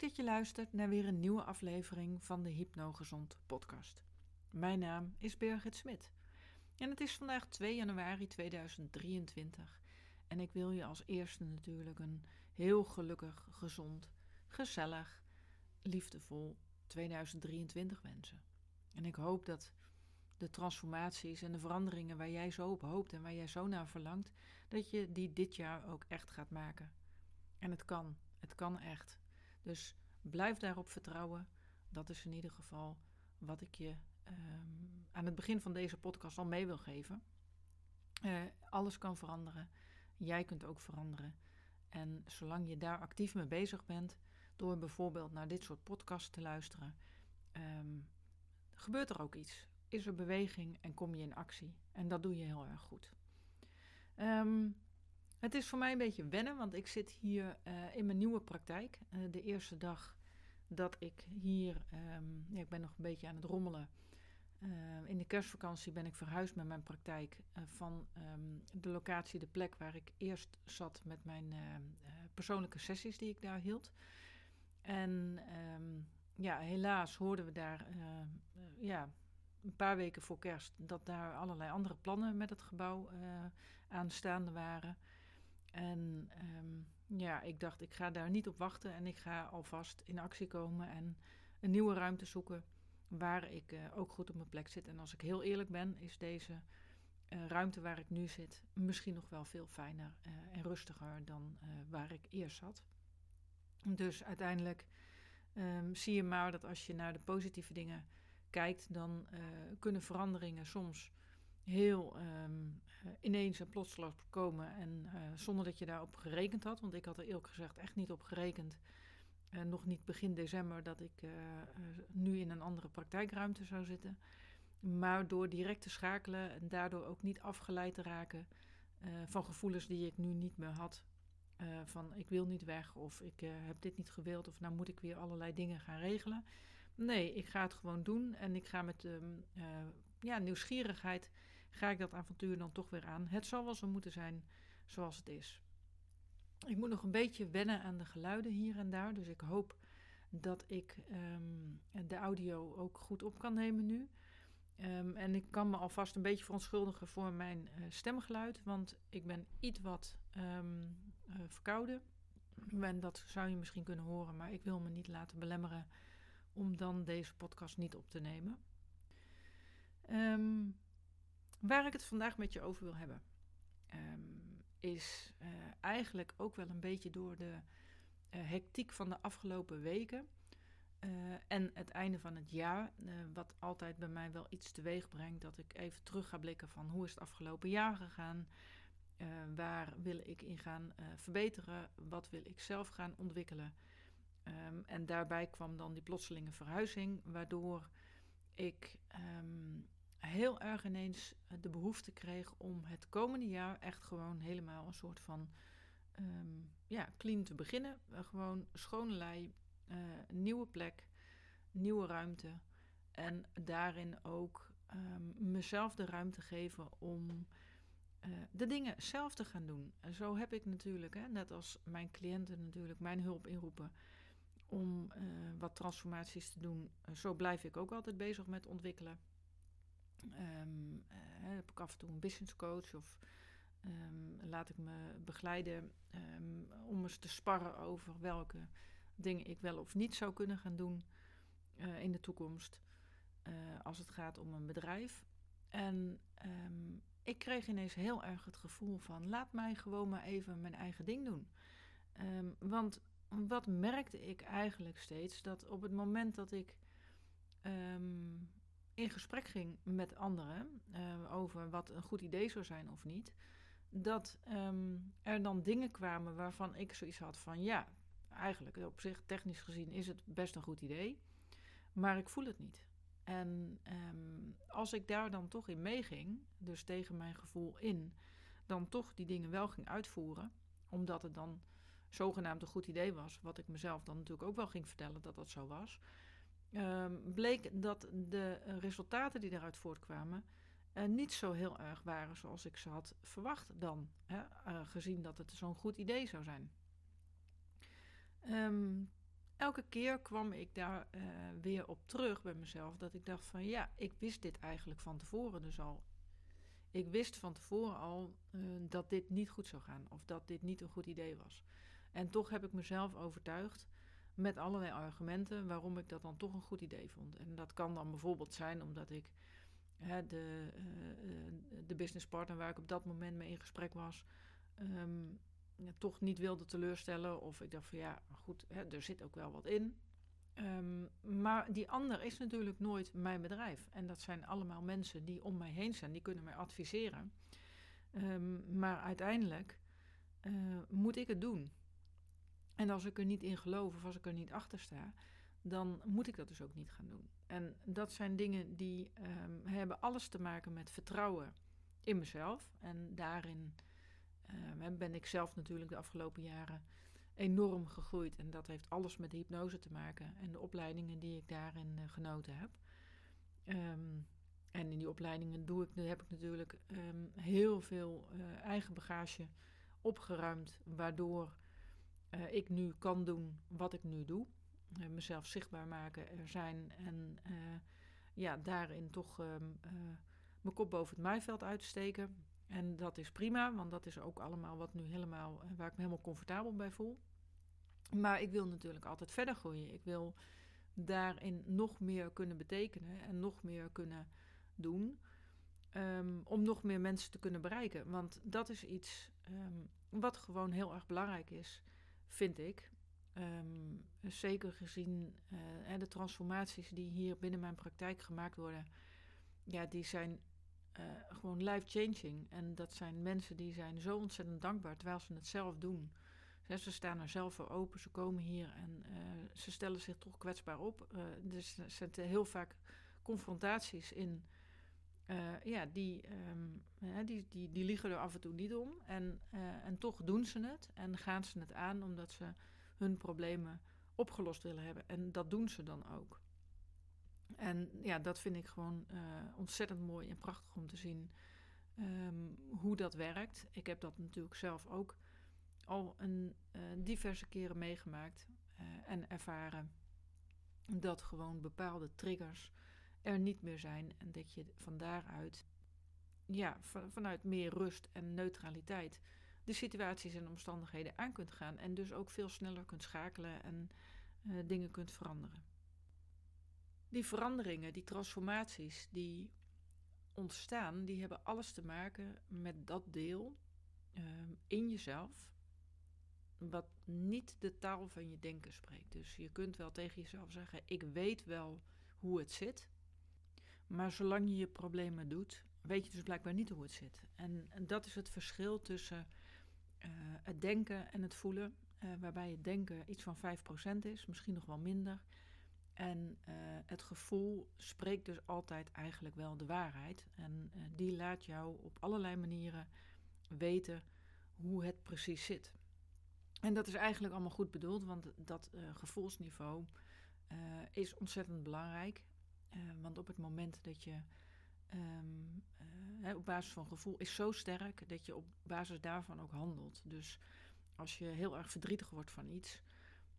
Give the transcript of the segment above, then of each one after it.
Dat je luistert naar weer een nieuwe aflevering van de Hypnogezond podcast. Mijn naam is Birgit Smit en het is vandaag 2 januari 2023 en ik wil je als eerste natuurlijk een heel gelukkig, gezond, gezellig, liefdevol 2023 wensen. En ik hoop dat de transformaties en de veranderingen waar jij zo op hoopt en waar jij zo naar verlangt, dat je die dit jaar ook echt gaat maken. En het kan, het kan echt. Dus blijf daarop vertrouwen. Dat is in ieder geval wat ik je ehm, aan het begin van deze podcast al mee wil geven. Uh, alles kan veranderen. Jij kunt ook veranderen. En zolang je daar actief mee bezig bent, door bijvoorbeeld naar dit soort podcasts te luisteren, um, gebeurt er ook iets. Is er beweging en kom je in actie. En dat doe je heel erg goed. Um, het is voor mij een beetje wennen, want ik zit hier uh, in mijn nieuwe praktijk. Uh, de eerste dag dat ik hier, um, ja, ik ben nog een beetje aan het rommelen. Uh, in de kerstvakantie ben ik verhuisd met mijn praktijk van um, de locatie, de plek waar ik eerst zat met mijn persoonlijke sessies die ik daar hield. En um, ja, helaas hoorden we daar ja, een paar weken voor kerst dat daar allerlei andere plannen met het gebouw aanstaande waren. En um, ja, ik dacht, ik ga daar niet op wachten en ik ga alvast in actie komen en een nieuwe ruimte zoeken waar ik uh, ook goed op mijn plek zit. En als ik heel eerlijk ben, is deze uh, ruimte waar ik nu zit misschien nog wel veel fijner uh, en rustiger dan waar ik eerst zat. Dus uiteindelijk um, zie je maar dat als je naar de positieve dingen kijkt, dan kunnen veranderingen soms heel um, ineens en plotseling komen en uh, zonder dat je daarop gerekend had. Want ik had er eerlijk gezegd echt niet op gerekend, uh, nog niet begin december, dat ik nu in een andere praktijkruimte zou zitten. Maar door direct te schakelen en daardoor ook niet afgeleid te raken van gevoelens die ik nu niet meer had. van ik wil niet weg of ik heb dit niet gewild of nou moet ik weer allerlei dingen gaan regelen. Nee, ik ga het gewoon doen en ik ga met um, ja, nieuwsgierigheid ga ik dat avontuur dan toch weer aan. Het zal wel zo moeten zijn zoals het is. Ik moet nog een beetje wennen aan de geluiden hier en daar. Dus ik hoop dat ik um, de audio ook goed op kan nemen nu. Um, en ik kan me alvast een beetje verontschuldigen voor mijn uh, stemgeluid. Want ik ben iets wat um, uh, verkouden. En dat zou je misschien kunnen horen. Maar ik wil me niet laten belemmeren om dan deze podcast niet op te nemen. Um, waar ik het vandaag met je over wil hebben, um, is uh, eigenlijk ook wel een beetje door de uh, hectiek van de afgelopen weken. Uh, en het einde van het jaar, wat altijd bij mij wel iets teweeg brengt, dat ik even terug ga blikken van hoe is het afgelopen jaar gegaan, waar wil ik in gaan verbeteren, wat wil ik zelf gaan ontwikkelen. Um, en daarbij kwam dan die plotselinge verhuizing, waardoor ik um, heel erg ineens de behoefte kreeg om het komende jaar echt gewoon helemaal een soort van um, ja, clean te beginnen. Uh, gewoon schone lei, uh, nieuwe plek, nieuwe ruimte. En daarin ook mezelf de ruimte geven om de dingen zelf te gaan doen. En zo heb ik natuurlijk, hè, net als mijn cliënten natuurlijk, mijn hulp inroepen om wat transformaties te doen. Zo blijf ik ook altijd bezig met ontwikkelen. Um, heb ik af en toe een business coach of um, laat ik me begeleiden um, om eens te sparren over welke dingen ik wel of niet zou kunnen gaan doen in de toekomst als het gaat om een bedrijf. En ik kreeg ineens heel erg het gevoel van laat mij gewoon maar even mijn eigen ding doen. want wat merkte ik eigenlijk steeds? Dat op het moment dat ik in gesprek ging met anderen uh, over wat een goed idee zou zijn of niet, dat um, er dan dingen kwamen waarvan ik zoiets had van ja, eigenlijk op zich technisch gezien is het best een goed idee, maar ik voel het niet. En um, als ik daar dan toch in meeging, dus tegen mijn gevoel in, dan toch die dingen wel ging uitvoeren, omdat het dan zogenaamd een goed idee was, wat ik mezelf dan natuurlijk ook wel ging vertellen dat dat zo was, um, bleek dat de resultaten die daaruit voortkwamen uh, niet zo heel erg waren zoals ik ze had verwacht dan, hè, uh, gezien dat het zo'n goed idee zou zijn. Um, elke keer kwam ik daar uh, weer op terug bij mezelf. Dat ik dacht van ja, ik wist dit eigenlijk van tevoren dus al. Ik wist van tevoren al dat dit niet goed zou gaan. Of dat dit niet een goed idee was. En toch heb ik mezelf overtuigd met allerlei argumenten waarom ik dat dan toch een goed idee vond. En dat kan dan bijvoorbeeld zijn omdat ik hè, de, uh, de businesspartner waar ik op dat moment mee in gesprek was, um, ja, toch niet wilde teleurstellen. Of ik dacht van ja, goed, hè, er zit ook wel wat in. Um, maar die ander is natuurlijk nooit mijn bedrijf. En dat zijn allemaal mensen die om mij heen zijn, die kunnen mij adviseren. Um, maar uiteindelijk uh, moet ik het doen. En als ik er niet in geloof of als ik er niet achter sta, dan moet ik dat dus ook niet gaan doen. En dat zijn dingen die um, hebben alles te maken met vertrouwen in mezelf. En daarin uh, ben ik zelf natuurlijk de afgelopen jaren enorm gegroeid. En dat heeft alles met hypnose te maken en de opleidingen die ik daarin uh, genoten heb. Um, en in die opleidingen doe ik, heb ik natuurlijk heel veel uh, eigen bagage opgeruimd, waardoor uh, ik nu kan doen wat ik nu doe. Uh, mezelf zichtbaar maken, er zijn en uh, ja, daarin toch um, mijn kop boven het maaiveld uitsteken. En dat is prima, want dat is ook allemaal wat nu helemaal, waar ik me helemaal comfortabel bij voel. Maar ik wil natuurlijk altijd verder groeien. Ik wil daarin nog meer kunnen betekenen en nog meer kunnen doen. Um, om nog meer mensen te kunnen bereiken. Want dat is iets um, wat gewoon heel erg belangrijk is vind ik. Um, zeker gezien uh, de transformaties die hier binnen mijn praktijk gemaakt worden, ja, die zijn uh, gewoon life-changing. En dat zijn mensen die zijn zo ontzettend dankbaar terwijl ze het zelf doen. Ze staan er zelf voor open, ze komen hier en uh, ze stellen zich toch kwetsbaar op. dus er zitten heel vaak confrontaties in uh, ja, die, um, die, die, die liegen er af en toe niet om. En, uh, en toch doen ze het en gaan ze het aan omdat ze hun problemen opgelost willen hebben. En dat doen ze dan ook. En ja, dat vind ik gewoon uh, ontzettend mooi en prachtig om te zien um, hoe dat werkt. Ik heb dat natuurlijk zelf ook al een diverse keren meegemaakt en ervaren. Dat gewoon bepaalde triggers er niet meer zijn en dat je van daaruit, ja, van, vanuit meer rust en neutraliteit, de situaties en omstandigheden aan kunt gaan en dus ook veel sneller kunt schakelen en uh, dingen kunt veranderen. Die veranderingen, die transformaties die ontstaan, die hebben alles te maken met dat deel uh, in jezelf wat niet de taal van je denken spreekt. Dus je kunt wel tegen jezelf zeggen: ik weet wel hoe het zit. Maar zolang je je problemen doet, weet je dus blijkbaar niet hoe het zit. En, dat is het verschil tussen uh, het denken en het voelen. Uh, waarbij het denken iets van 5% is, misschien nog wel minder. En uh, het gevoel spreekt dus altijd eigenlijk wel de waarheid. En die laat jou op allerlei manieren weten hoe het precies zit. En dat is eigenlijk allemaal goed bedoeld, want dat gevoelsniveau is ontzettend belangrijk. Uh, want op het moment dat je um, uh, op basis van gevoel is zo sterk dat je op basis daarvan ook handelt. Dus als je heel erg verdrietig wordt van iets,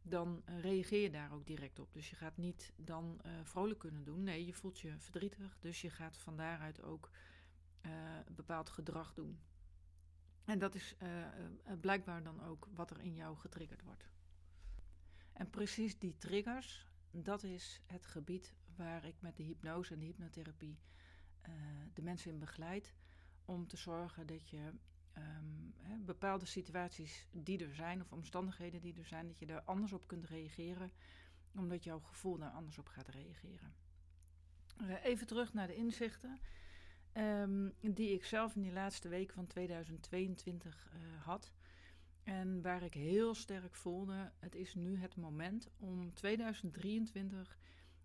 dan uh, reageer je daar ook direct op. Dus je gaat niet dan vrolijk kunnen doen. Nee, je voelt je verdrietig, dus je gaat van daaruit ook bepaald gedrag doen. En dat is blijkbaar dan ook wat er in jou getriggerd wordt. En precies die triggers, dat is het gebied waar ik met de hypnose en de hypnotherapie uh, de mensen in begeleid. Om te zorgen dat je hè, bepaalde situaties die er zijn, of omstandigheden die er zijn, dat je daar anders op kunt reageren, omdat jouw gevoel daar anders op gaat reageren. Uh, even terug naar de inzichten. Um, die ik zelf in die laatste weken van 2022 uh, eh, had. En waar ik heel sterk voelde, het is nu het moment om 2023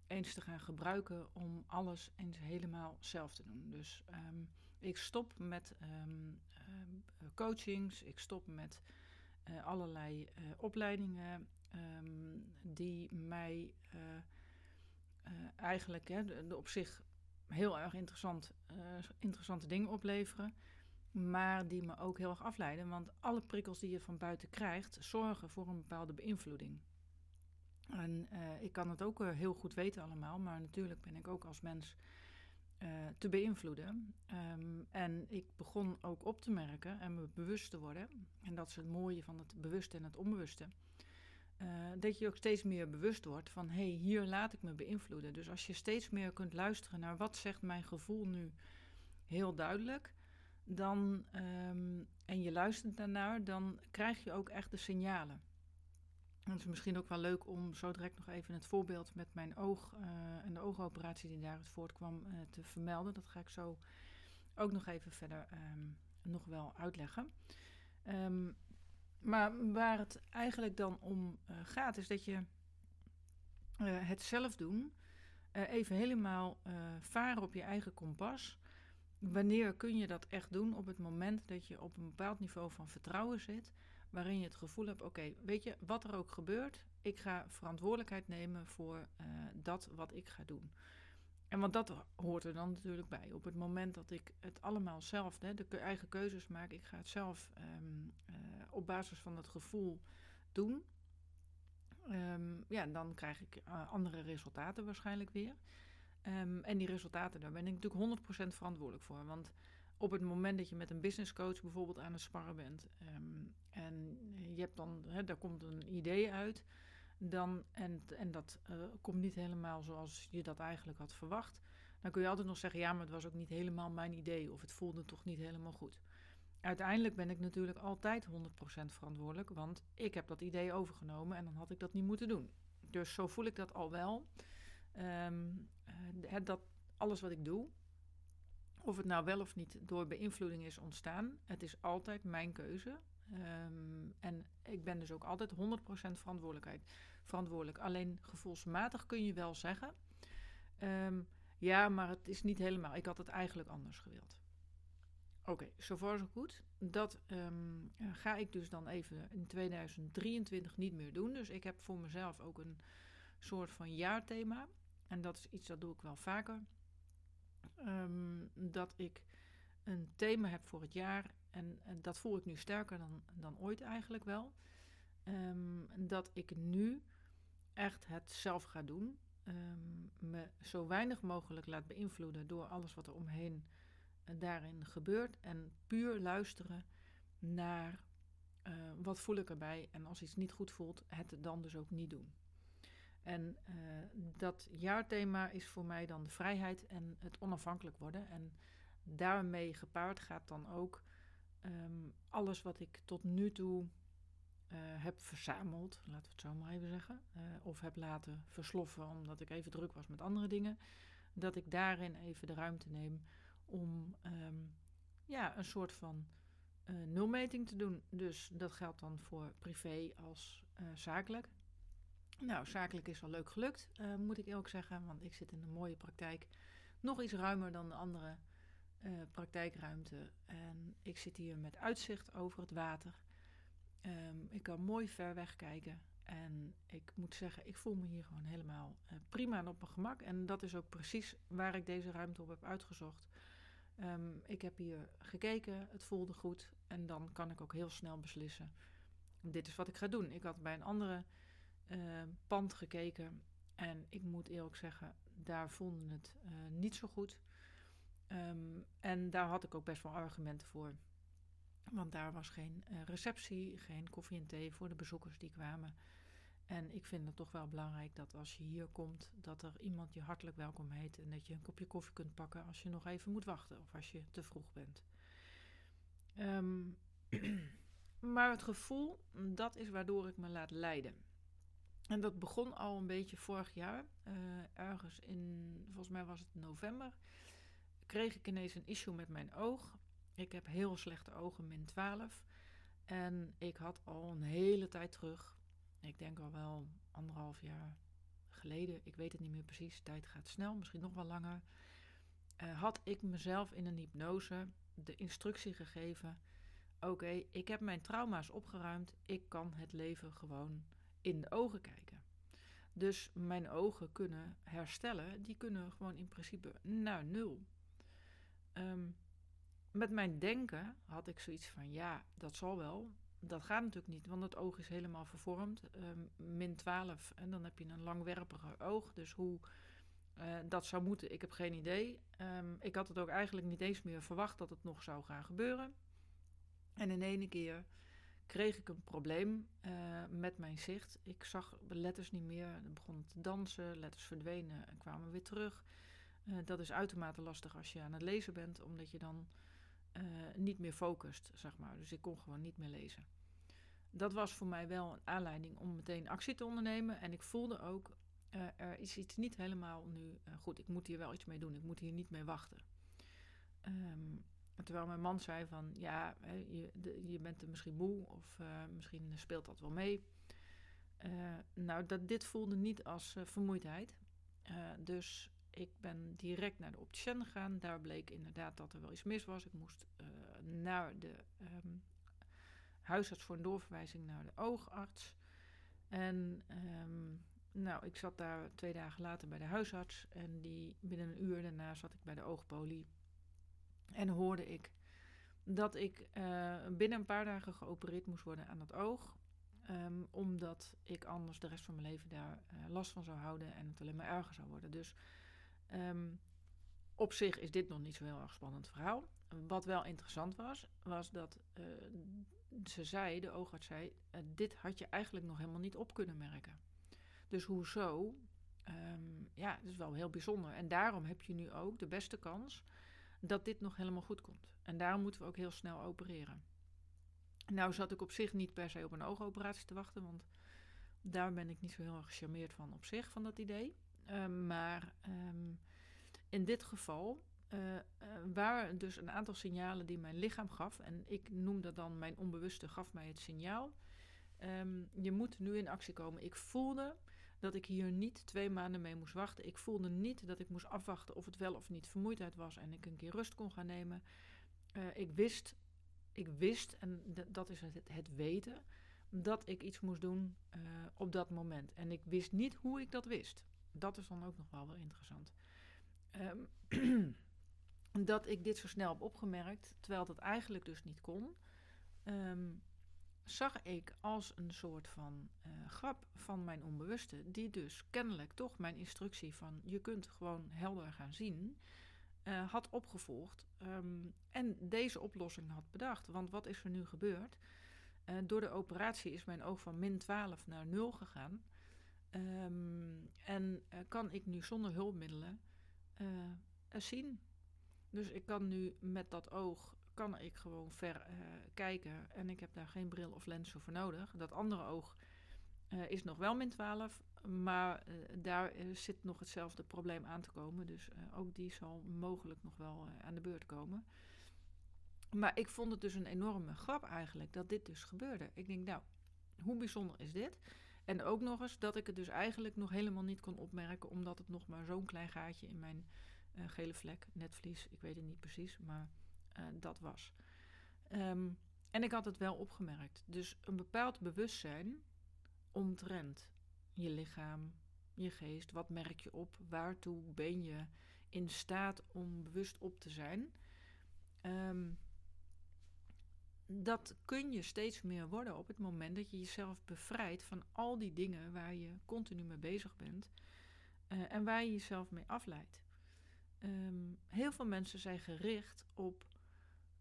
eens te gaan gebruiken om alles eens helemaal zelf te doen. Dus um, ik stop met um, uh, coachings, ik stop met uh, allerlei uh, opleidingen die mij eigenlijk hè, de, de op zich heel erg interessant, interessante dingen opleveren. Maar die me ook heel erg afleiden. Want alle prikkels die je van buiten krijgt, zorgen voor een bepaalde beïnvloeding. En eh, ik kan het ook uh, heel goed weten allemaal, maar natuurlijk ben ik ook als mens uh, te beïnvloeden. Um, en ik begon ook op te merken en me bewust te worden, en dat is het mooie van het bewuste en het onbewuste, dat je ook steeds meer bewust wordt van hé, hey, hier laat ik me beïnvloeden. Dus als je steeds meer kunt luisteren naar wat zegt mijn gevoel nu heel duidelijk, dan, um, en je luistert daarnaar, dan krijg je ook echt de signalen. Het is misschien ook wel leuk om zo direct nog even het voorbeeld met mijn oog uh, en de oogoperatie die daaruit voortkwam uh, te vermelden. Dat ga ik zo ook nog even verder um, nog wel uitleggen. Um, maar waar het eigenlijk dan om uh, gaat, is dat je het zelf doen, even helemaal varen op je eigen kompas. Wanneer kun je dat echt doen? Op het moment dat je op een bepaald niveau van vertrouwen zit waarin je het gevoel hebt: oké, weet je, wat er ook gebeurt, ik ga verantwoordelijkheid nemen voor uh, dat wat ik ga doen. En want dat hoort er dan natuurlijk bij. Op het moment dat ik het allemaal zelf, hè, de eigen keuzes maak, ik ga het zelf um, uh, op basis van het gevoel doen. Um, ja, dan krijg ik uh, andere resultaten waarschijnlijk weer. Um, en die resultaten, daar ben ik natuurlijk 100% verantwoordelijk voor. Want op het moment dat je met een business coach bijvoorbeeld aan het sparren bent um, en je hebt dan, hè, daar komt een idee uit, dan, en, en dat uh, komt niet helemaal zoals je dat eigenlijk had verwacht, dan kun je altijd nog zeggen, ja, maar het was ook niet helemaal mijn idee of het voelde toch niet helemaal goed. Uiteindelijk ben ik natuurlijk altijd 100% verantwoordelijk, want ik heb dat idee overgenomen en dan had ik dat niet moeten doen. Dus zo voel ik dat al wel. Um, dat alles wat ik doe, of het nou wel of niet door beïnvloeding is ontstaan, het is altijd mijn keuze. Um, en ik ben dus ook altijd 100% verantwoordelijkheid, verantwoordelijk. Alleen gevoelsmatig kun je wel zeggen: um, ja, maar het is niet helemaal. Ik had het eigenlijk anders gewild. Oké, zover zo goed. Dat um, ga ik dus dan even in 2023 niet meer doen. Dus ik heb voor mezelf ook een soort van jaarthema. En dat is iets dat doe ik wel vaker. Um, dat ik een thema heb voor het jaar. En, dat voel ik nu sterker dan, dan ooit eigenlijk wel. Um, dat ik nu echt het zelf ga doen. Um, me zo weinig mogelijk laat beïnvloeden door alles wat er omheen uh, daarin gebeurt. En puur luisteren naar uh, wat voel ik erbij. En als iets niet goed voelt, het dan dus ook niet doen. En uh, dat jaarthema is voor mij dan de vrijheid en het onafhankelijk worden. En daarmee gepaard gaat dan ook um, alles wat ik tot nu toe uh, heb verzameld, laten we het zo maar even zeggen, uh, of heb laten versloffen omdat ik even druk was met andere dingen, dat ik daarin even de ruimte neem om um, ja, een soort van nulmeting te doen. Dus dat geldt dan voor privé als zakelijk. Nou, zakelijk is wel leuk gelukt, uh, moet ik eerlijk zeggen, want ik zit in een mooie praktijk. Nog iets ruimer dan de andere uh, praktijkruimte. En ik zit hier met uitzicht over het water. Um, ik kan mooi ver weg kijken. En ik moet zeggen, ik voel me hier gewoon helemaal uh, prima en op mijn gemak. En dat is ook precies waar ik deze ruimte op heb uitgezocht. Um, ik heb hier gekeken, het voelde goed. En dan kan ik ook heel snel beslissen. Dit is wat ik ga doen. Ik had bij een andere uh, pand gekeken. En ik moet eerlijk zeggen, daar vonden het uh, niet zo goed. Um, en daar had ik ook best wel argumenten voor. Want daar was geen uh, receptie, geen koffie en thee voor de bezoekers die kwamen. En ik vind het toch wel belangrijk dat als je hier komt, dat er iemand je hartelijk welkom heet. En dat je een kopje koffie kunt pakken als je nog even moet wachten of als je te vroeg bent. Um, maar het gevoel, dat is waardoor ik me laat leiden. En dat begon al een beetje vorig jaar. Uh, ergens in, volgens mij was het november, kreeg ik ineens een issue met mijn oog. Ik heb heel slechte ogen, min 12. En ik had al een hele tijd terug, ik denk al wel anderhalf jaar geleden, ik weet het niet meer precies, tijd gaat snel, misschien nog wel langer, uh, had ik mezelf in een hypnose de instructie gegeven: oké, ik heb mijn trauma's opgeruimd, ik kan het leven gewoon in de ogen kijken. Dus mijn ogen kunnen herstellen, die kunnen gewoon in principe naar nul. Um, met mijn denken had ik zoiets van, ja, dat zal wel. dat gaat natuurlijk niet, want het oog is helemaal vervormd. Ehm, min 12 en dan heb je een langwerpiger oog. Dus hoe uh, dat zou moeten, ik heb geen idee. Um, ik had het ook eigenlijk niet eens meer verwacht dat het nog zou gaan gebeuren. En in ene keer kreeg ik een probleem uh, met mijn zicht. Ik zag letters niet meer, het begon te dansen, letters verdwenen en kwamen weer terug. Uh, dat is uitermate lastig als je aan het lezen bent, omdat je dan niet meer focust, zeg maar. Dus ik kon gewoon niet meer lezen. Dat was voor mij wel een aanleiding om meteen actie te ondernemen. En ik voelde ook, er is iets niet helemaal nu goed. Ik moet hier wel iets mee doen. Ik moet hier niet mee wachten. Um, terwijl mijn man zei van, ja, je, je bent er misschien moe of uh, misschien speelt dat wel mee. nou, dat, dit voelde niet als vermoeidheid. dus ik ben direct naar de opticien gegaan. Daar bleek inderdaad dat er wel iets mis was. Ik moest naar de um, huisarts voor een doorverwijzing naar de oogarts. En um, nou, ik zat daar twee dagen later bij de huisarts en die binnen een uur daarna zat ik bij de oogpolie. En hoorde ik dat ik uh, binnen een paar dagen geopereerd moest worden aan het oog. Um, omdat ik anders de rest van mijn leven daar uh, last van zou houden en het alleen maar erger zou worden. Dus um, op zich is dit nog niet zo heel erg spannend verhaal. Wat wel interessant was, was dat uh, ze zei, de oogarts zei, dit had je eigenlijk nog helemaal niet op kunnen merken. Dus hoezo? Um, ja, dat is wel heel bijzonder. En daarom heb je nu ook de beste kans dat dit nog helemaal goed komt. En daarom moeten we ook heel snel opereren. Nou zat ik op zich niet per se op een oogoperatie te wachten, want daar ben ik niet zo heel erg gecharmeerd van op zich, van dat idee. Um, maar um, in dit geval uh, uh, waren dus een aantal signalen die mijn lichaam gaf. En ik noem dat dan mijn onbewuste gaf mij het signaal. Um, je moet nu in actie komen. Ik voelde dat ik hier niet twee maanden mee moest wachten. Ik voelde niet dat ik moest afwachten of het wel of niet vermoeidheid was en ik een keer rust kon gaan nemen. Uh, ik wist, ik wist, en dat is het, het, weten, dat ik iets moest doen uh, op dat moment. En ik wist niet hoe ik dat wist. Dat is dan ook nog wel wel interessant. Um, dat ik dit zo snel heb opgemerkt, terwijl dat eigenlijk dus niet kon. Um, zag ik als een soort van uh, grap van mijn onbewuste, die dus kennelijk toch mijn instructie van je kunt gewoon helder gaan zien, uh, had opgevolgd um, en deze oplossing had bedacht. Want wat is er nu gebeurd? Uh, door de operatie is mijn oog van min 12 naar 0 gegaan. Um, en kan ik nu zonder hulpmiddelen zien. Dus ik kan nu met dat oog kan ik gewoon ver uh, kijken en ik heb daar geen bril of lens voor nodig. Dat andere oog uh, is nog wel min 12, maar uh, daar zit nog hetzelfde probleem aan te komen. Dus ook die zal mogelijk nog wel aan de beurt komen. Maar ik vond het dus een enorme grap eigenlijk dat dit dus gebeurde. Ik denk, nou, hoe bijzonder is dit? En ook nog eens dat ik het dus eigenlijk nog helemaal niet kon opmerken, omdat het nog maar zo'n klein gaatje in mijn gele vlek, netvlies, ik weet het niet precies, maar uh, dat was. Um, en ik had het wel opgemerkt. Dus een bepaald bewustzijn omtrent je lichaam, je geest. Wat merk je op? Waartoe ben je in staat om bewust op te zijn? Um, dat kun je steeds meer worden op het moment dat je jezelf bevrijdt van al die dingen waar je continu mee bezig bent uh, en waar je jezelf mee afleidt. Um, heel veel mensen zijn gericht op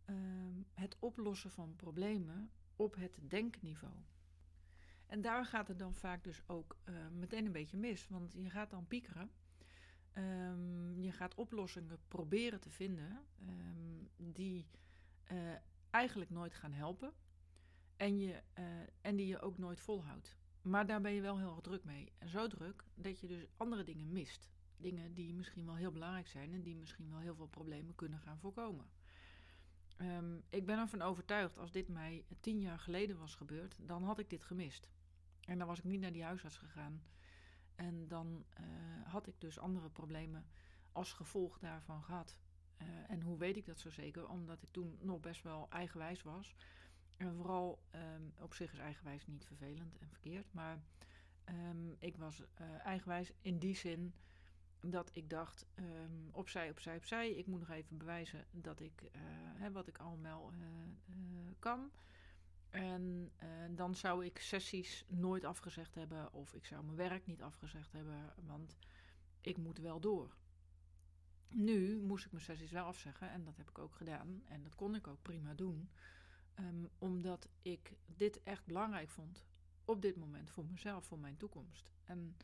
um, het oplossen van problemen op het denkniveau. En daar gaat het dan vaak dus ook uh, meteen een beetje mis, want je gaat dan piekeren. Um, je gaat oplossingen proberen te vinden um, die uh, eigenlijk nooit gaan helpen en, je, uh, en die je ook nooit volhoudt. Maar daar ben je wel heel erg druk mee. En zo druk dat je dus andere dingen mist. Dingen die misschien wel heel belangrijk zijn en die misschien wel heel veel problemen kunnen gaan voorkomen. Um, ik ben ervan overtuigd, als dit mij tien jaar geleden was gebeurd, dan had ik dit gemist. En dan was ik niet naar die huisarts gegaan. En dan uh, had ik dus andere problemen als gevolg daarvan gehad. Uh, en hoe weet ik dat zo zeker? Omdat ik toen nog best wel eigenwijs was. En vooral um, op zich is eigenwijs niet vervelend en verkeerd. Maar um, ik was uh, eigenwijs in die zin dat ik dacht, um, opzij, opzij, opzij. Ik moet nog even bewijzen dat ik uh, hè, wat ik allemaal uh, kan. En dan zou ik sessies nooit afgezegd hebben of ik zou mijn werk niet afgezegd hebben, want ik moet wel door. Nu moest ik mijn sessies wel afzeggen en dat heb ik ook gedaan en dat kon ik ook prima doen, um, omdat ik dit echt belangrijk vond op dit moment voor mezelf, voor mijn toekomst. En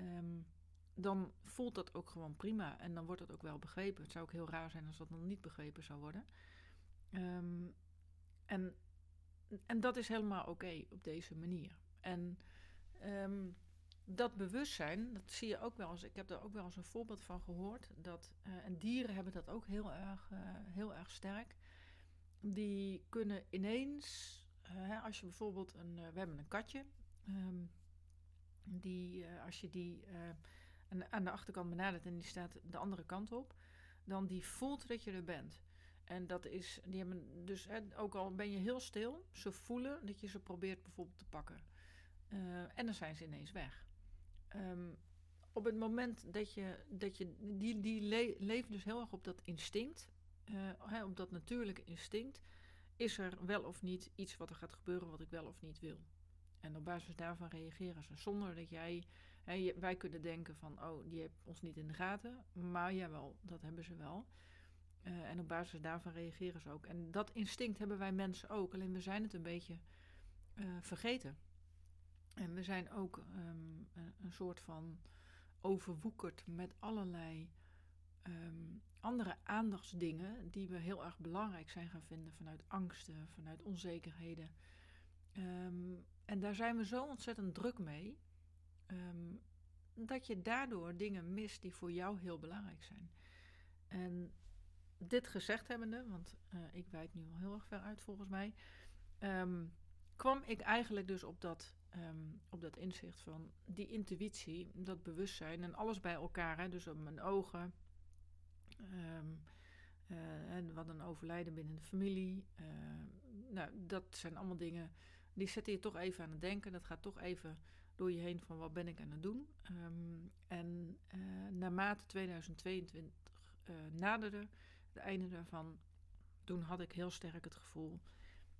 um, dan voelt dat ook gewoon prima en dan wordt het ook wel begrepen. Het zou ook heel raar zijn als dat dan niet begrepen zou worden. Um, en, en dat is helemaal oké op deze manier. En um, dat bewustzijn, dat zie je ook wel eens. Ik heb daar ook wel eens een voorbeeld van gehoord. Dat, uh, en dieren hebben dat ook heel erg, uh, heel erg sterk. Die kunnen ineens, uh, als je bijvoorbeeld een. we hebben een katje. Um, die, als je die aan de achterkant benadert en die staat de andere kant op, dan die voelt dat je er bent. En dat is, die hebben dus, hè, ook al ben je heel stil, ze voelen dat je ze probeert bijvoorbeeld te pakken. Uh, en dan zijn ze ineens weg. Um, op het moment dat je, dat je die, die dus heel erg op dat instinct, uh, hè, op dat natuurlijke instinct, is er wel of niet iets wat er gaat gebeuren wat ik wel of niet wil. En op basis daarvan reageren ze zonder dat jij Wij kunnen denken van, oh, die heeft ons niet in de gaten. Maar jawel, dat hebben ze wel. Uh, en op basis daarvan reageren ze ook. En dat instinct hebben wij mensen ook. Alleen we zijn het een beetje uh, vergeten. En we zijn ook um, een, soort van overwoekerd met allerlei um, andere aandachtsdingen die we heel erg belangrijk zijn gaan vinden vanuit angsten, vanuit onzekerheden. Um, en daar zijn we zo ontzettend druk mee um, dat je daardoor dingen mist die voor jou heel belangrijk zijn. En dit gezegd hebbende, want uh, ik wijd nu al heel erg ver uit volgens mij, um, kwam ik eigenlijk dus op dat, um, op dat inzicht van die intuïtie, dat bewustzijn en alles bij elkaar. Hè, dus op mijn ogen, uh, en wat een overlijden binnen de familie. Uh, nou, dat zijn allemaal dingen die zetten je toch even aan het denken. Dat gaat toch even door je heen van wat ben ik aan het doen. Um, en uh, naarmate 2022 uh, naderde, het einde daarvan, toen had ik heel sterk het gevoel,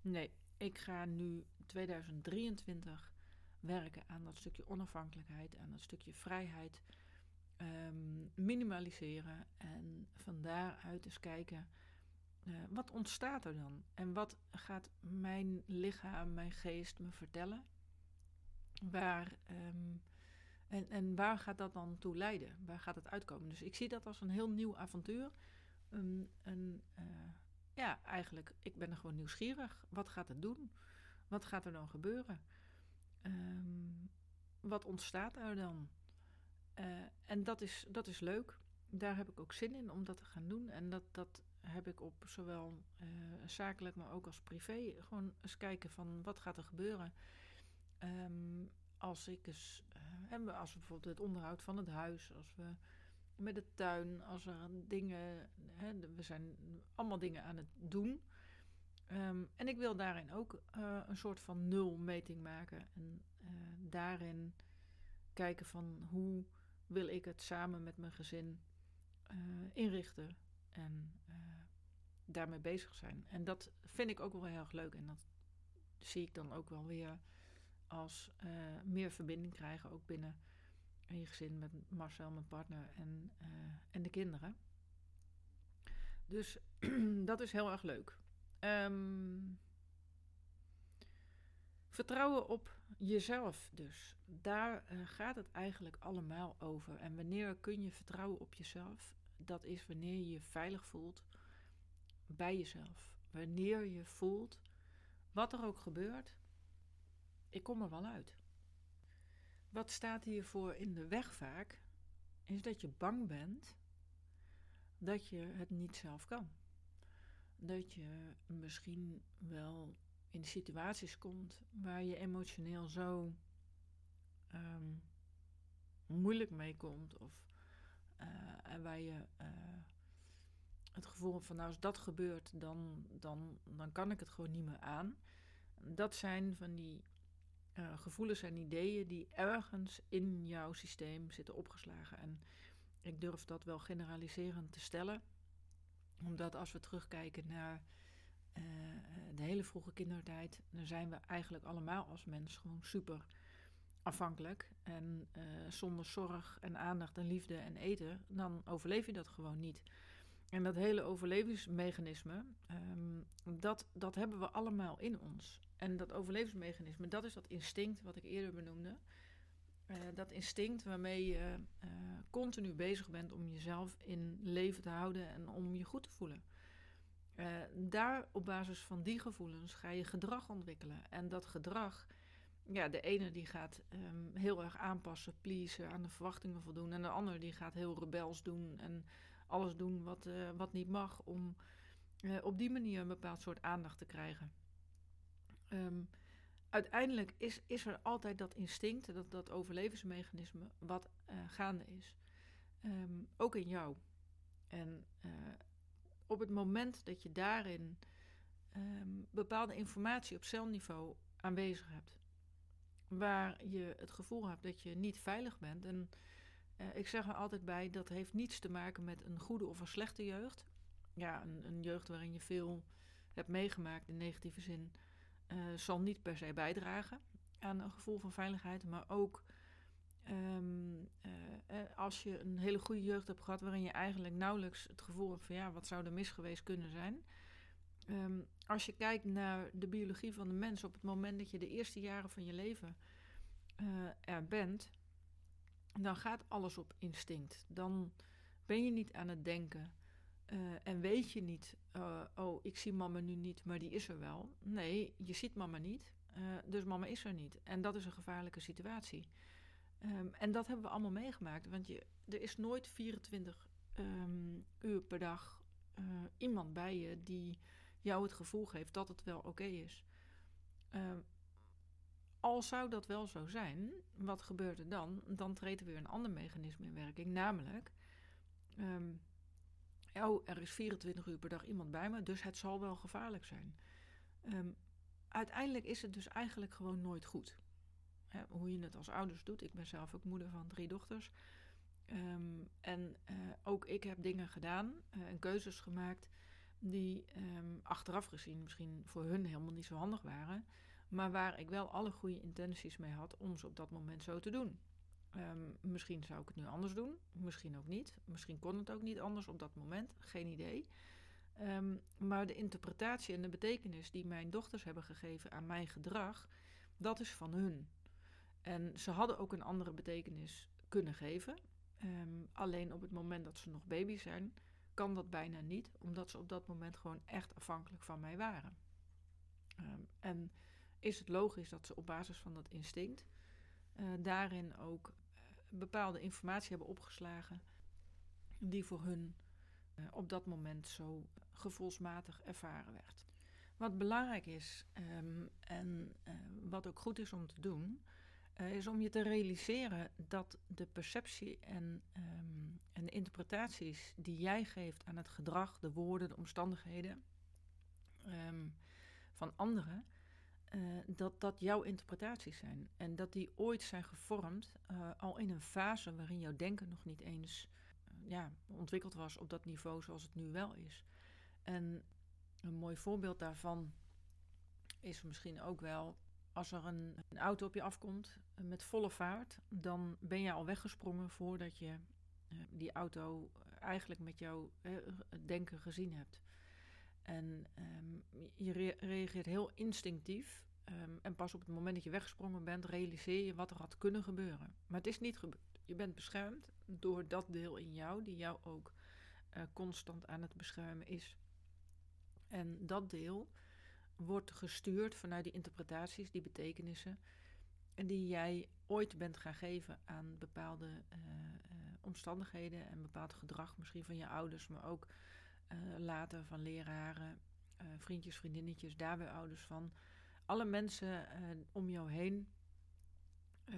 nee, ik ga nu 2023 werken aan dat stukje onafhankelijkheid, aan dat stukje vrijheid, um, minimaliseren en van daaruit eens kijken, uh, wat ontstaat er dan? En wat gaat mijn lichaam, mijn geest me vertellen? Waar, um, en, en waar gaat dat dan toe leiden? Waar gaat het uitkomen? Dus ik zie dat als een heel nieuw avontuur. Uh, ja, eigenlijk, ik ben er gewoon nieuwsgierig. Wat gaat het doen? Wat gaat er dan gebeuren? Um, wat ontstaat er dan? Uh, en dat is, dat is leuk. Daar heb ik ook zin in om dat te gaan doen. En dat, dat heb ik op zowel uh, zakelijk, maar ook als privé. Gewoon eens kijken van wat gaat er gebeuren. Um, als ik eens, uh, als we bijvoorbeeld het onderhoud van het huis, als we met de tuin, als er dingen, hè, we zijn allemaal dingen aan het doen. Um, en ik wil daarin ook uh, een soort van nulmeting maken en daarin kijken van hoe wil ik het samen met mijn gezin inrichten en daarmee bezig zijn. En dat vind ik ook wel heel erg leuk en dat zie ik dan ook wel weer als uh, meer verbinding krijgen, ook binnen je gezin met Marcel, mijn partner en, uh, en de kinderen. Dus dat is heel erg leuk. Um, vertrouwen op jezelf dus. Daar gaat het eigenlijk allemaal over. En wanneer kun je vertrouwen op jezelf? Dat is wanneer je je veilig voelt bij jezelf. Wanneer je voelt, wat er ook gebeurt, ik kom er wel uit. Wat staat hiervoor in de weg vaak, is dat je bang bent dat je het niet zelf kan. Dat je misschien wel in situaties komt waar je emotioneel zo um, moeilijk mee komt. Of uh, waar je uh, het gevoel hebt van nou als dat gebeurt, dan, dan, dan kan ik het gewoon niet meer aan. Dat zijn van die uh, gevoelens en ideeën die ergens in jouw systeem zitten opgeslagen. En ik durf dat wel generaliserend te stellen, omdat als we terugkijken naar de hele vroege kindertijd, dan zijn we eigenlijk allemaal als mens gewoon super afhankelijk. En zonder zorg en aandacht en liefde en eten, dan overleef je dat gewoon niet. En dat hele overlevingsmechanisme, um, dat, dat hebben we allemaal in ons. En dat overlevingsmechanisme, dat is dat instinct wat ik eerder benoemde. Uh, dat instinct waarmee je uh, continu bezig bent om jezelf in leven te houden en om je goed te voelen. Daar op basis van die gevoelens ga je gedrag ontwikkelen. En dat gedrag, ja, de ene die gaat um, heel erg aanpassen, pleasen, aan de verwachtingen voldoen. En de ander die gaat heel rebels doen en alles doen wat, uh, wat niet mag, om uh, op die manier een bepaald soort aandacht te krijgen. Um, uiteindelijk is, is er altijd dat instinct, dat, dat overlevensmechanisme, wat uh, gaande is. Um, ook in jou. En op het moment dat je daarin bepaalde informatie op celniveau aanwezig hebt, waar je het gevoel hebt dat je niet veilig bent en uh, ik zeg er altijd bij, dat heeft niets te maken met een goede of een slechte jeugd. Ja, een, een jeugd waarin je veel hebt meegemaakt in negatieve zin, uh, zal niet per se bijdragen aan een gevoel van veiligheid. Maar ook um, uh, als je een hele goede jeugd hebt gehad, waarin je eigenlijk nauwelijks het gevoel hebt van ja, wat zou er mis geweest kunnen zijn. Um, als je kijkt naar de biologie van de mens op het moment dat je de eerste jaren van je leven er bent, dan gaat alles op instinct. Dan ben je niet aan het denken. Uh, en weet je niet, uh, oh, ik zie mama nu niet, maar die is er wel. Nee, je ziet mama niet, dus mama is er niet. En dat is een gevaarlijke situatie. Um, en dat hebben we allemaal meegemaakt. Want je, er is nooit 24 um, ehm, uur per dag iemand bij je die jou het gevoel geeft dat het wel oké is. Ehm, al zou dat wel zo zijn, wat gebeurt er dan? Dan treedt er weer een ander mechanisme in werking, namelijk... Um, oh, er is 24 uur per dag iemand bij me, dus het zal wel gevaarlijk zijn. Um, uiteindelijk is het dus eigenlijk gewoon nooit goed. Hè, hoe je het als ouders doet. Ik ben zelf ook moeder van drie dochters. En uh, ook ik heb dingen gedaan uh, en keuzes gemaakt die achteraf gezien misschien voor hun helemaal niet zo handig waren maar waar ik wel alle goede intenties mee had om ze op dat moment zo te doen. Um, misschien zou ik het nu anders doen, misschien ook niet. Misschien kon het ook niet anders op dat moment, geen idee. Um, maar de interpretatie en de betekenis die mijn dochters hebben gegeven aan mijn gedrag, dat is van hun. En ze hadden ook een andere betekenis kunnen geven. Alleen op het moment dat ze nog baby zijn, kan dat bijna niet, omdat ze op dat moment gewoon echt afhankelijk van mij waren. en is het logisch dat ze op basis van dat instinct uh, daarin ook uh, bepaalde informatie hebben opgeslagen die voor hun uh, op dat moment zo gevoelsmatig ervaren werd. Wat belangrijk is um, en wat ook goed is om te doen, is om je te realiseren dat de perceptie en, um, en de interpretaties die jij geeft aan het gedrag, de woorden, de omstandigheden um, van anderen, uh, dat dat jouw interpretaties zijn. En dat die ooit zijn gevormd uh, al in een fase waarin jouw denken nog niet eens ja, ontwikkeld was op dat niveau zoals het nu wel is. En een mooi voorbeeld daarvan is misschien ook wel als er een, auto op je afkomt met volle vaart, dan ben je al weggesprongen voordat je die auto eigenlijk met jouw denken gezien hebt. En um, je re reageert heel instinctief. Um, en pas op het moment dat je weggesprongen bent, realiseer je wat er had kunnen gebeuren. Maar het is niet gebeurd. Je bent beschermd door dat deel in jou, die jou ook constant aan het beschermen is. En dat deel wordt gestuurd vanuit die interpretaties, die betekenissen, die jij ooit bent gaan geven aan bepaalde uh, uh, omstandigheden en bepaald gedrag, misschien van je ouders, maar ook uh, later van leraren, vriendjes, vriendinnetjes, daar weer ouders van. Alle mensen om jou heen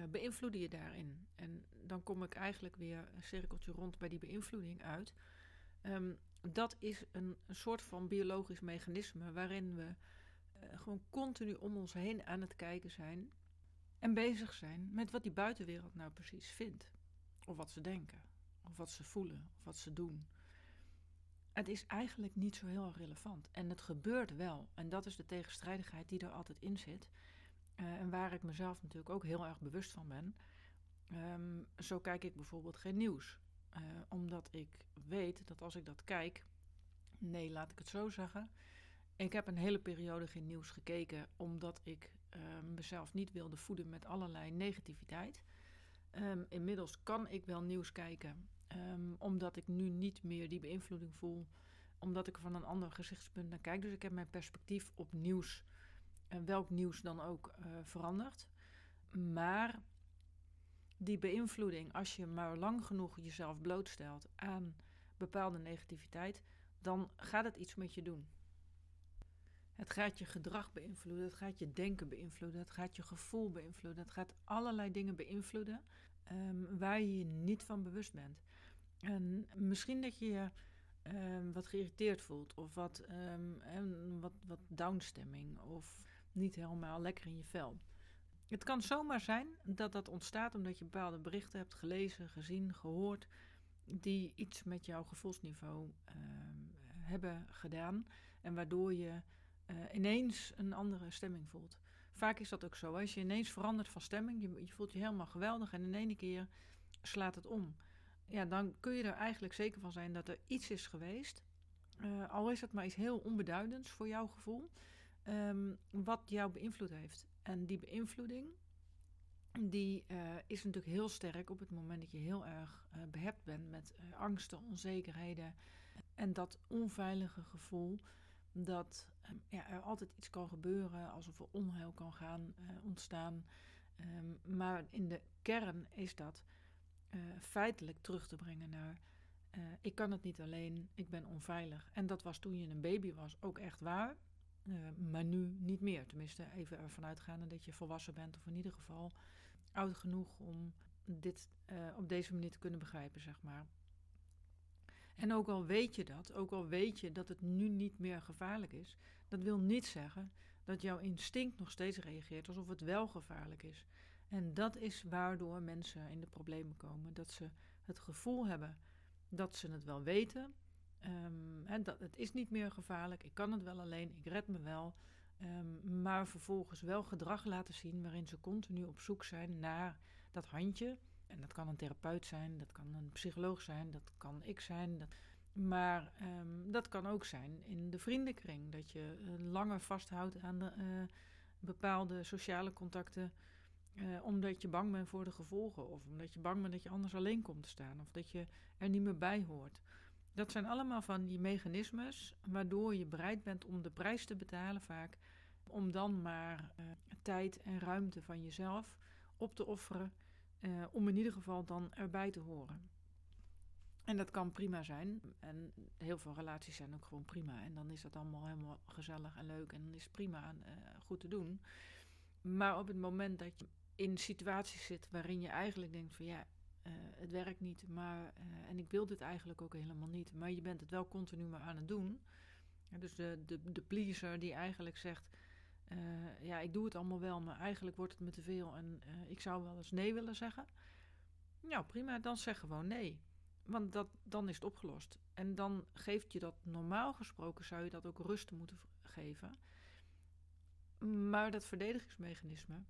beïnvloeden je daarin. En dan kom ik eigenlijk weer een cirkeltje rond bij die beïnvloeding uit. Um, dat is een, soort van biologisch mechanisme waarin we gewoon continu om ons heen aan het kijken zijn en bezig zijn met wat die buitenwereld nou precies vindt. Of wat ze denken, of wat ze voelen, of wat ze doen. het is eigenlijk niet zo heel relevant. En het gebeurt wel. En dat is de tegenstrijdigheid die er altijd in zit. Uh, en waar ik mezelf natuurlijk ook heel erg bewust van ben. Um, zo kijk ik bijvoorbeeld geen nieuws. Uh, omdat ik weet dat als ik dat kijk. Nee, laat ik het zo zeggen. Ik heb een hele periode geen nieuws gekeken. Omdat ik uh, mezelf niet wilde voeden met allerlei negativiteit. Um, inmiddels kan ik wel nieuws kijken. Um, omdat ik nu niet meer die beïnvloeding voel. Omdat ik er van een ander gezichtspunt naar kijk. Dus ik heb mijn perspectief op nieuws. En welk nieuws dan ook uh, veranderd. Maar die beïnvloeding, als je maar lang genoeg jezelf blootstelt aan bepaalde negativiteit, dan gaat het iets met je doen. Het gaat je gedrag beïnvloeden, het gaat je denken beïnvloeden, het gaat je gevoel beïnvloeden, het gaat allerlei dingen beïnvloeden um, waar je je niet van bewust bent. En misschien dat je je um, wat geïrriteerd voelt of wat, um, wat, wat downstemming of niet helemaal lekker in je vel. Het kan zomaar zijn dat dat ontstaat omdat je bepaalde berichten hebt gelezen, gezien, gehoord, die iets met jouw gevoelsniveau hebben gedaan en waardoor je uh, ineens een andere stemming voelt. Vaak is dat ook zo. Als je ineens verandert van stemming, je, je voelt je helemaal geweldig en in één keer slaat het om. Ja, dan kun je er eigenlijk zeker van zijn dat er iets is geweest, uh, al is het maar iets heel onbeduidends voor jouw gevoel, um, wat jou beïnvloed heeft. En die beïnvloeding, die uh, is natuurlijk heel sterk op het moment dat je heel erg uh, behept bent met angsten, onzekerheden en dat onveilige gevoel dat ja, er altijd iets kan gebeuren, alsof er onheil kan gaan ontstaan. Um, maar in de kern is dat feitelijk terug te brengen naar ik kan het niet alleen, ik ben onveilig. En dat was toen je een baby was ook echt waar. Maar nu niet meer. Tenminste, even ervan uitgaande dat je volwassen bent, of in ieder geval oud genoeg om dit op deze manier te kunnen begrijpen, zeg maar. En ook al weet je dat, ook al weet je dat het nu niet meer gevaarlijk is, dat wil niet zeggen dat jouw instinct nog steeds reageert alsof het wel gevaarlijk is. En dat is waardoor mensen in de problemen komen. Dat ze het gevoel hebben dat ze het wel weten, Um, hè, dat, het is niet meer gevaarlijk, ik kan het wel alleen, ik red me wel. Um, maar vervolgens wel gedrag laten zien waarin ze continu op zoek zijn naar dat handje. En dat kan een therapeut zijn, dat kan een psycholoog zijn, dat kan ik zijn. Maar um, dat kan ook zijn in de vriendenkring. Dat je uh, langer vasthoudt aan de, uh, bepaalde sociale contacten. Uh, omdat je bang bent voor de gevolgen. Of omdat je bang bent dat je anders alleen komt te staan. Of dat je er niet meer bij hoort. Dat zijn allemaal van die mechanismes waardoor je bereid bent om de prijs te betalen vaak. Om dan maar tijd en ruimte van jezelf op te offeren. Uh, om in ieder geval dan erbij te horen. En dat kan prima zijn. En heel veel relaties zijn ook gewoon prima. En dan is dat allemaal helemaal gezellig en leuk. En dan is prima uh, goed te doen. Maar op het moment dat je in situaties zit waarin je eigenlijk denkt van ja, uh, het werkt niet, maar, en ik wil dit eigenlijk ook helemaal niet, maar je bent het wel continu maar aan het doen. Dus de, de, de pleaser die eigenlijk zegt, uh, ja, ik doe het allemaal wel, maar eigenlijk wordt het me te veel en ik zou wel eens nee willen zeggen. Nou, prima, dan zeg gewoon nee. Want dat, dan is het opgelost. En dan geeft je dat normaal gesproken, zou je dat ook rust moeten geven. Maar dat verdedigingsmechanisme,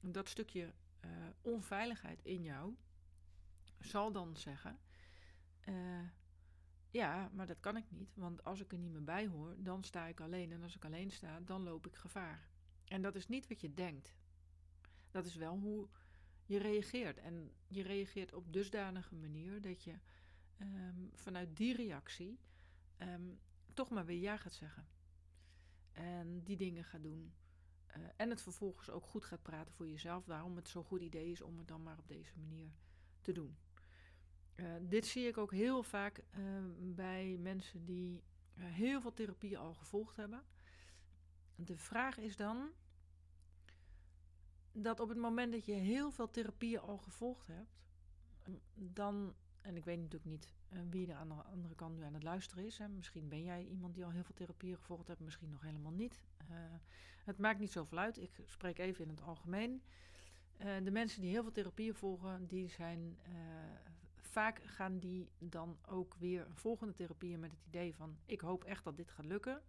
dat stukje onveiligheid in jou, zal dan zeggen: Ja, maar dat kan ik niet, want als ik er niet meer bij hoor, dan sta ik alleen. En als ik alleen sta, dan loop ik gevaar. En dat is niet wat je denkt. Dat is wel hoe je reageert. En je reageert op dusdanige manier dat je um, vanuit die reactie um, toch maar weer ja gaat zeggen. En die dingen gaat doen. Uh, en het vervolgens ook goed gaat praten voor jezelf. Waarom het zo'n goed idee is om het dan maar op deze manier te doen. Uh, dit zie ik ook heel vaak uh, bij mensen die uh, heel veel therapie al gevolgd hebben. De vraag is dan dat op het moment dat je heel veel therapieën al gevolgd hebt, dan, en ik weet natuurlijk niet wie er aan de andere kant nu aan het luisteren is. Misschien ben jij iemand die al heel veel therapieën gevolgd hebt, misschien nog helemaal niet. het maakt niet zoveel uit. Ik spreek even in het algemeen. de mensen die heel veel therapieën volgen, die zijn vaak gaan die dan ook weer een volgende therapie met het idee van: ik hoop echt dat dit gaat lukken.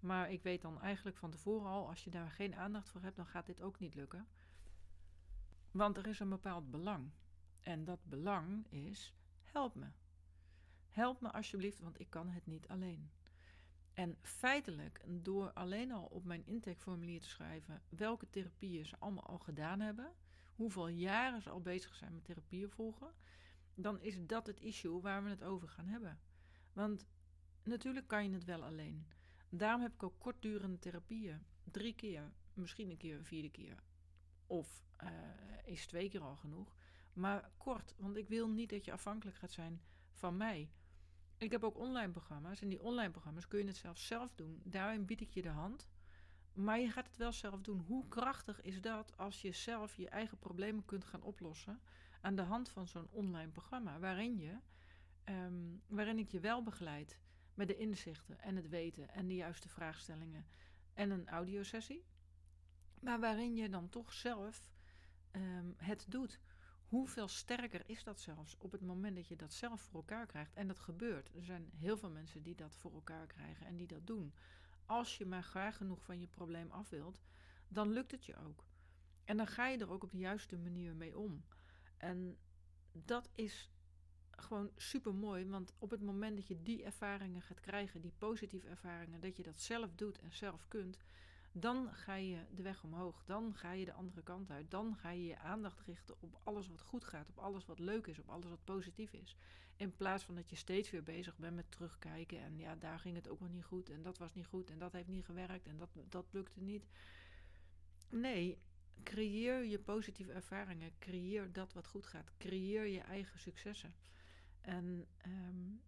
Maar ik weet dan eigenlijk van tevoren al, als je daar geen aandacht voor hebt, dan gaat dit ook niet lukken. Want er is een bepaald belang. En dat belang is: help me. Help me alsjeblieft, want ik kan het niet alleen. En feitelijk, door alleen al op mijn intakeformulier te schrijven welke therapieën ze allemaal al gedaan hebben, hoeveel jaren ze al bezig zijn met therapieën volgen, dan is dat het issue waar we het over gaan hebben. Want natuurlijk kan je het wel alleen. Daarom heb ik ook kortdurende therapieën. Drie keer, misschien een keer een vierde keer. Of uh, is twee keer al genoeg. Maar kort, want ik wil niet dat je afhankelijk gaat zijn van mij. Ik heb ook online programma's. En die online programma's kun je het zelf zelf doen. Daarin bied ik je de hand. Maar je gaat het wel zelf doen. Hoe krachtig is dat als je zelf je eigen problemen kunt gaan oplossen aan de hand van zo'n online programma, waarin, je, um, waarin ik je wel begeleid met de inzichten en het weten en de juiste vraagstellingen en een audiosessie, maar waarin je dan toch zelf um, het doet. Hoeveel sterker is dat zelfs op het moment dat je dat zelf voor elkaar krijgt? En dat gebeurt. Er zijn heel veel mensen die dat voor elkaar krijgen en die dat doen. Als je maar graag genoeg van je probleem af wilt, dan lukt het je ook. En dan ga je er ook op de juiste manier mee om. En dat is gewoon super mooi, want op het moment dat je die ervaringen gaat krijgen, die positieve ervaringen, dat je dat zelf doet en zelf kunt, dan ga je de weg omhoog. Dan ga je de andere kant uit. Dan ga je je aandacht richten op alles wat goed gaat, op alles wat leuk is, op alles wat positief is. In plaats van dat je steeds weer bezig bent met terugkijken en ja, daar ging het ook nog niet goed en dat was niet goed en dat heeft niet gewerkt en dat, dat lukte niet. Nee, creëer je positieve ervaringen. Creëer dat wat goed gaat. Creëer je eigen successen. En um,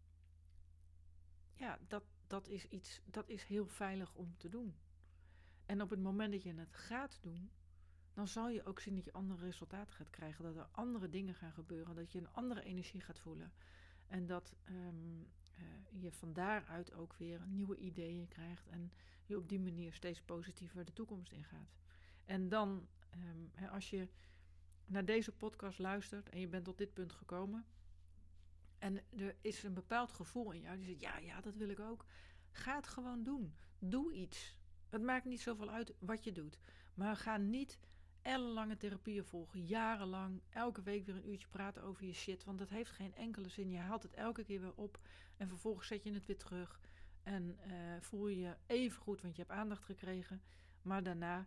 ja, dat, dat is iets, dat is heel veilig om te doen. En op het moment dat je het gaat doen, dan zal je ook zien dat je andere resultaten gaat krijgen. Dat er andere dingen gaan gebeuren. Dat je een andere energie gaat voelen. En dat um, je van daaruit ook weer nieuwe ideeën krijgt. En je op die manier steeds positiever de toekomst ingaat. En dan, um, als je naar deze podcast luistert en je bent tot dit punt gekomen. En er is een bepaald gevoel in jou die zegt: Ja, ja, dat wil ik ook. Ga het gewoon doen. Doe iets. Het maakt niet zoveel uit wat je doet. Maar ga niet ellenlange therapieën volgen, jarenlang, elke week weer een uurtje praten over je shit. Want dat heeft geen enkele zin. Je haalt het elke keer weer op en vervolgens zet je het weer terug. En uh, voel je je even goed, want je hebt aandacht gekregen. Maar daarna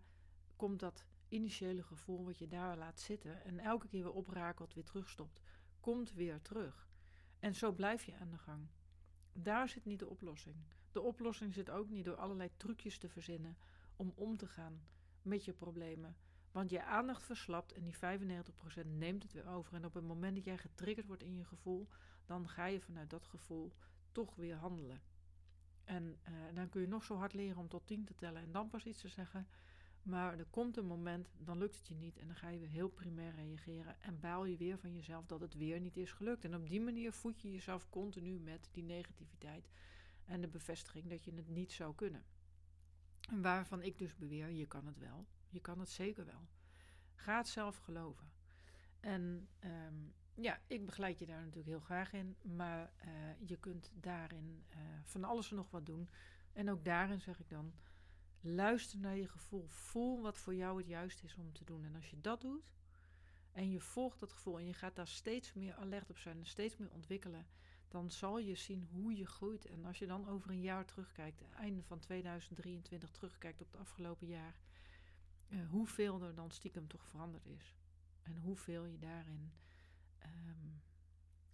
komt dat initiële gevoel wat je daar laat zitten en elke keer weer oprakelt, weer terugstopt, komt weer terug. En zo blijf je aan de gang. Daar zit niet de oplossing. De oplossing zit ook niet door allerlei trucjes te verzinnen om om te gaan met je problemen. Want je aandacht verslapt en die 95% neemt het weer over. En op het moment dat jij getriggerd wordt in je gevoel, dan ga je vanuit dat gevoel toch weer handelen. En uh, dan kun je nog zo hard leren om tot 10 te tellen en dan pas iets te zeggen. Maar er komt een moment, dan lukt het je niet en dan ga je weer heel primair reageren en baal je weer van jezelf dat het weer niet is gelukt. En op die manier voed je jezelf continu met die negativiteit en de bevestiging dat je het niet zou kunnen. En waarvan ik dus beweer, je kan het wel. Je kan het zeker wel. Ga het zelf geloven. En um, ja, ik begeleid je daar natuurlijk heel graag in, maar uh, je kunt daarin uh, van alles en nog wat doen. En ook daarin zeg ik dan, luister naar je gevoel. Voel wat voor jou het juist is om te doen. En als je dat doet en je volgt dat gevoel en je gaat daar steeds meer alert op zijn en steeds meer ontwikkelen, dan zal je zien hoe je groeit. En als je dan over een jaar terugkijkt, einde van 2023 terugkijkt op het afgelopen jaar, uh, hoeveel er dan stiekem toch veranderd is. En hoeveel je daarin um,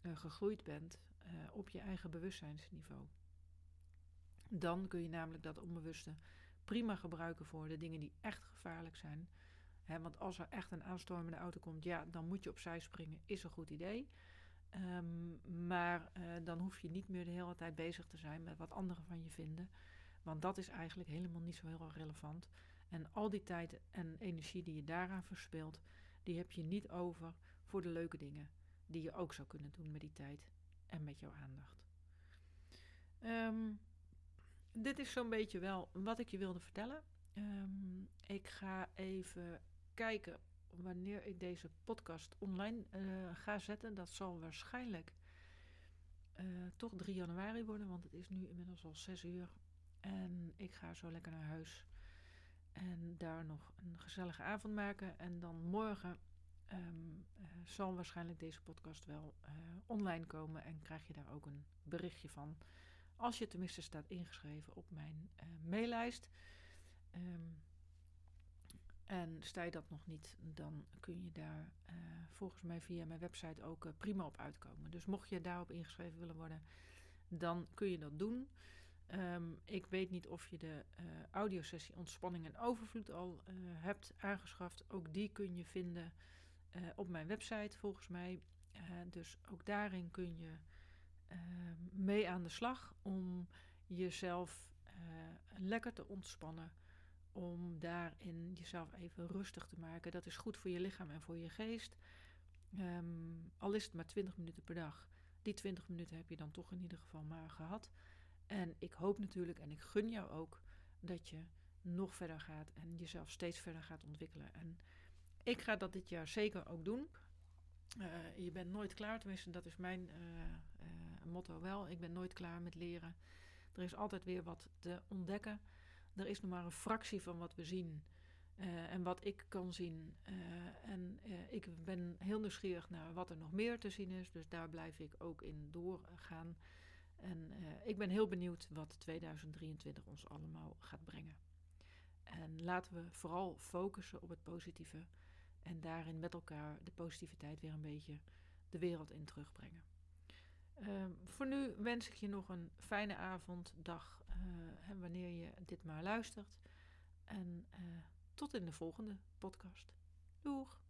uh, gegroeid bent uh, op je eigen bewustzijnsniveau. Dan kun je namelijk dat onbewuste prima gebruiken voor de dingen die echt gevaarlijk zijn. Want als er echt een aanstormende auto komt, ja, dan moet je opzij springen, is een goed idee. Um, maar uh, dan hoef je niet meer de hele tijd bezig te zijn met wat anderen van je vinden. Want dat is eigenlijk helemaal niet zo heel erg relevant. En al die tijd en energie die je daaraan verspilt, die heb je niet over voor de leuke dingen die je ook zou kunnen doen met die tijd en met jouw aandacht. Um, dit is zo'n beetje wel wat ik je wilde vertellen. Um, ik ga even kijken wanneer ik deze podcast online ga zetten. Dat zal waarschijnlijk toch 3 januari worden, want het is nu inmiddels al 6 uur. En ik ga zo lekker naar huis. En daar nog een gezellige avond maken. En dan morgen um, uh, zal waarschijnlijk deze podcast wel online komen. En krijg je daar ook een berichtje van. Als je tenminste staat ingeschreven op mijn uh, maillijst. Um, en sta je dat nog niet, dan kun je daar volgens mij via mijn website ook prima op uitkomen. Dus mocht je daarop ingeschreven willen worden, dan kun je dat doen. Um, ik weet niet of je de audiosessie Ontspanning en Overvloed al hebt aangeschaft. Ook die kun je vinden op mijn website volgens mij. dus ook daarin kun je mee aan de slag om jezelf lekker te ontspannen. Om daarin jezelf even rustig te maken. Dat is goed voor je lichaam en voor je geest. Um, al is het maar 20 minuten per dag. Die 20 minuten heb je dan toch in ieder geval maar gehad. En ik hoop natuurlijk en ik gun jou ook dat je nog verder gaat en jezelf steeds verder gaat ontwikkelen. En ik ga dat dit jaar zeker ook doen. Uh, je bent nooit klaar, tenminste dat is mijn uh, motto wel. Ik ben nooit klaar met leren. Er is altijd weer wat te ontdekken. Er is nog maar een fractie van wat we zien en wat ik kan zien. en ik ben heel nieuwsgierig naar wat er nog meer te zien is. Dus daar blijf ik ook in doorgaan. En ik ben heel benieuwd wat 2023 ons allemaal gaat brengen. En laten we vooral focussen op het positieve en daarin met elkaar de positiviteit weer een beetje de wereld in terugbrengen. Uh, voor nu wens ik je nog een fijne avond, dag, uh, wanneer je dit maar luistert. En tot in de volgende podcast. Doeg!